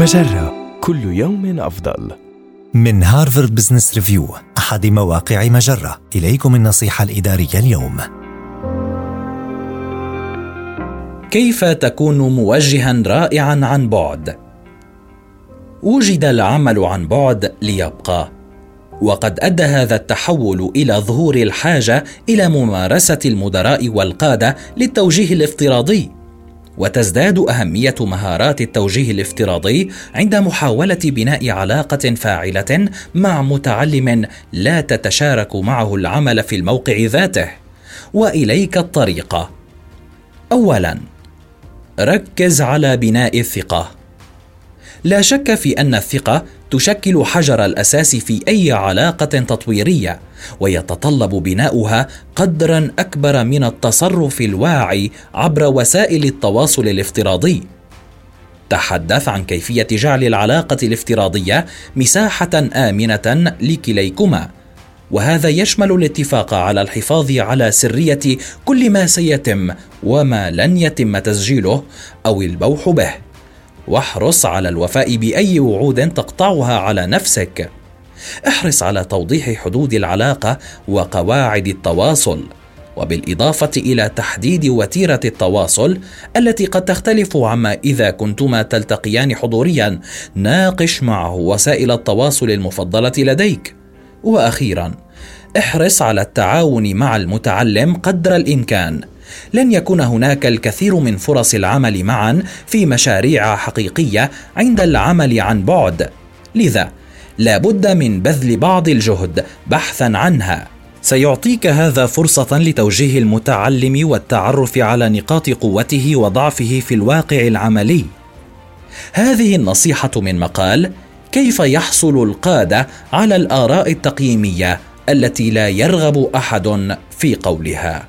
مجرة كل يوم أفضل. من هارفارد بزنس ريفيو أحد مواقع مجرة. إليكم النصيحة الإدارية اليوم. كيف تكون موجها رائعا عن بعد؟ وجد العمل عن بعد ليبقى. وقد أدى هذا التحول إلى ظهور الحاجة إلى ممارسة المدراء والقادة للتوجيه الافتراضي. وتزداد أهمية مهارات التوجيه الافتراضي عند محاولة بناء علاقة فاعلة مع متعلم لا تتشارك معه العمل في الموقع ذاته. وإليك الطريقة اولا ركز على بناء الثقة. لا شك في أن الثقة تشكل حجر الأساس في أي علاقة تطويرية ويتطلب بناؤها قدرا أكبر من التصرف الواعي عبر وسائل التواصل الافتراضي. تحدث عن كيفية جعل العلاقة الافتراضية مساحة آمنة لكليكما وهذا يشمل الاتفاق على الحفاظ على سرية كل ما سيتم وما لن يتم تسجيله أو البوح به. واحرص على الوفاء بأي وعود تقطعها على نفسك. احرص على توضيح حدود العلاقة وقواعد التواصل وبالإضافة إلى تحديد وتيرة التواصل التي قد تختلف عما إذا كنتما تلتقيان حضوريا. ناقش معه وسائل التواصل المفضلة لديك. وأخيرا احرص على التعاون مع المتعلم قدر الإمكان. لن يكون هناك الكثير من فرص العمل معا في مشاريع حقيقية عند العمل عن بعد. لذا لا بد من بذل بعض الجهد بحثا عنها. سيعطيك هذا فرصة لتوجيه المتعلم والتعرف على نقاط قوته وضعفه في الواقع العملي. هذه النصيحة من مقال كيف يحصل القادة على الآراء التقييمية التي لا يرغب أحد في قولها؟